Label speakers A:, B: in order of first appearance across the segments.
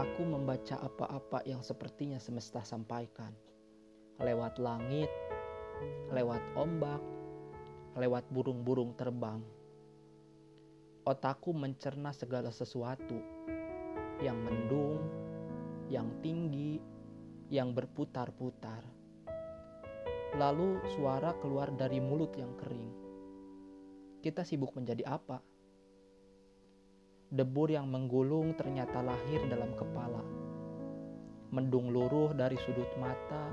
A: aku membaca apa-apa yang sepertinya semesta sampaikan. Lewat langit, lewat ombak, lewat burung-burung terbang. Otakku mencerna segala sesuatu yang mendung, yang tinggi, yang berputar-putar. Lalu suara keluar dari mulut yang kering. Kita sibuk menjadi apa? Debur yang menggulung ternyata lahir dalam kepala. Mendung luruh dari sudut mata,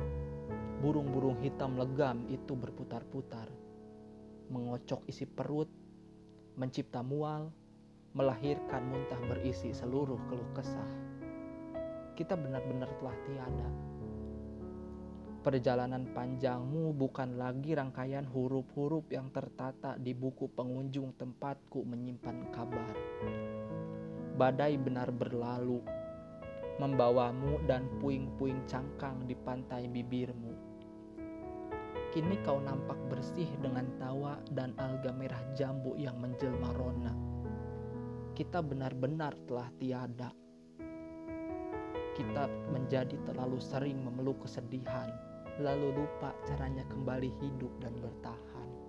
A: burung-burung hitam legam itu berputar-putar, mengocok isi perut, mencipta mual, melahirkan muntah berisi seluruh keluh kesah. Kita benar-benar telah tiada. Perjalanan panjangmu bukan lagi rangkaian huruf-huruf yang tertata di buku pengunjung tempatku menyimpan kabar. Badai benar berlalu, membawamu dan puing-puing cangkang di pantai bibirmu. Kini kau nampak bersih dengan tawa dan alga merah jambu yang menjelma rona. Kita benar-benar telah tiada. Kita menjadi terlalu sering memeluk kesedihan, lalu lupa caranya kembali hidup dan bertahan.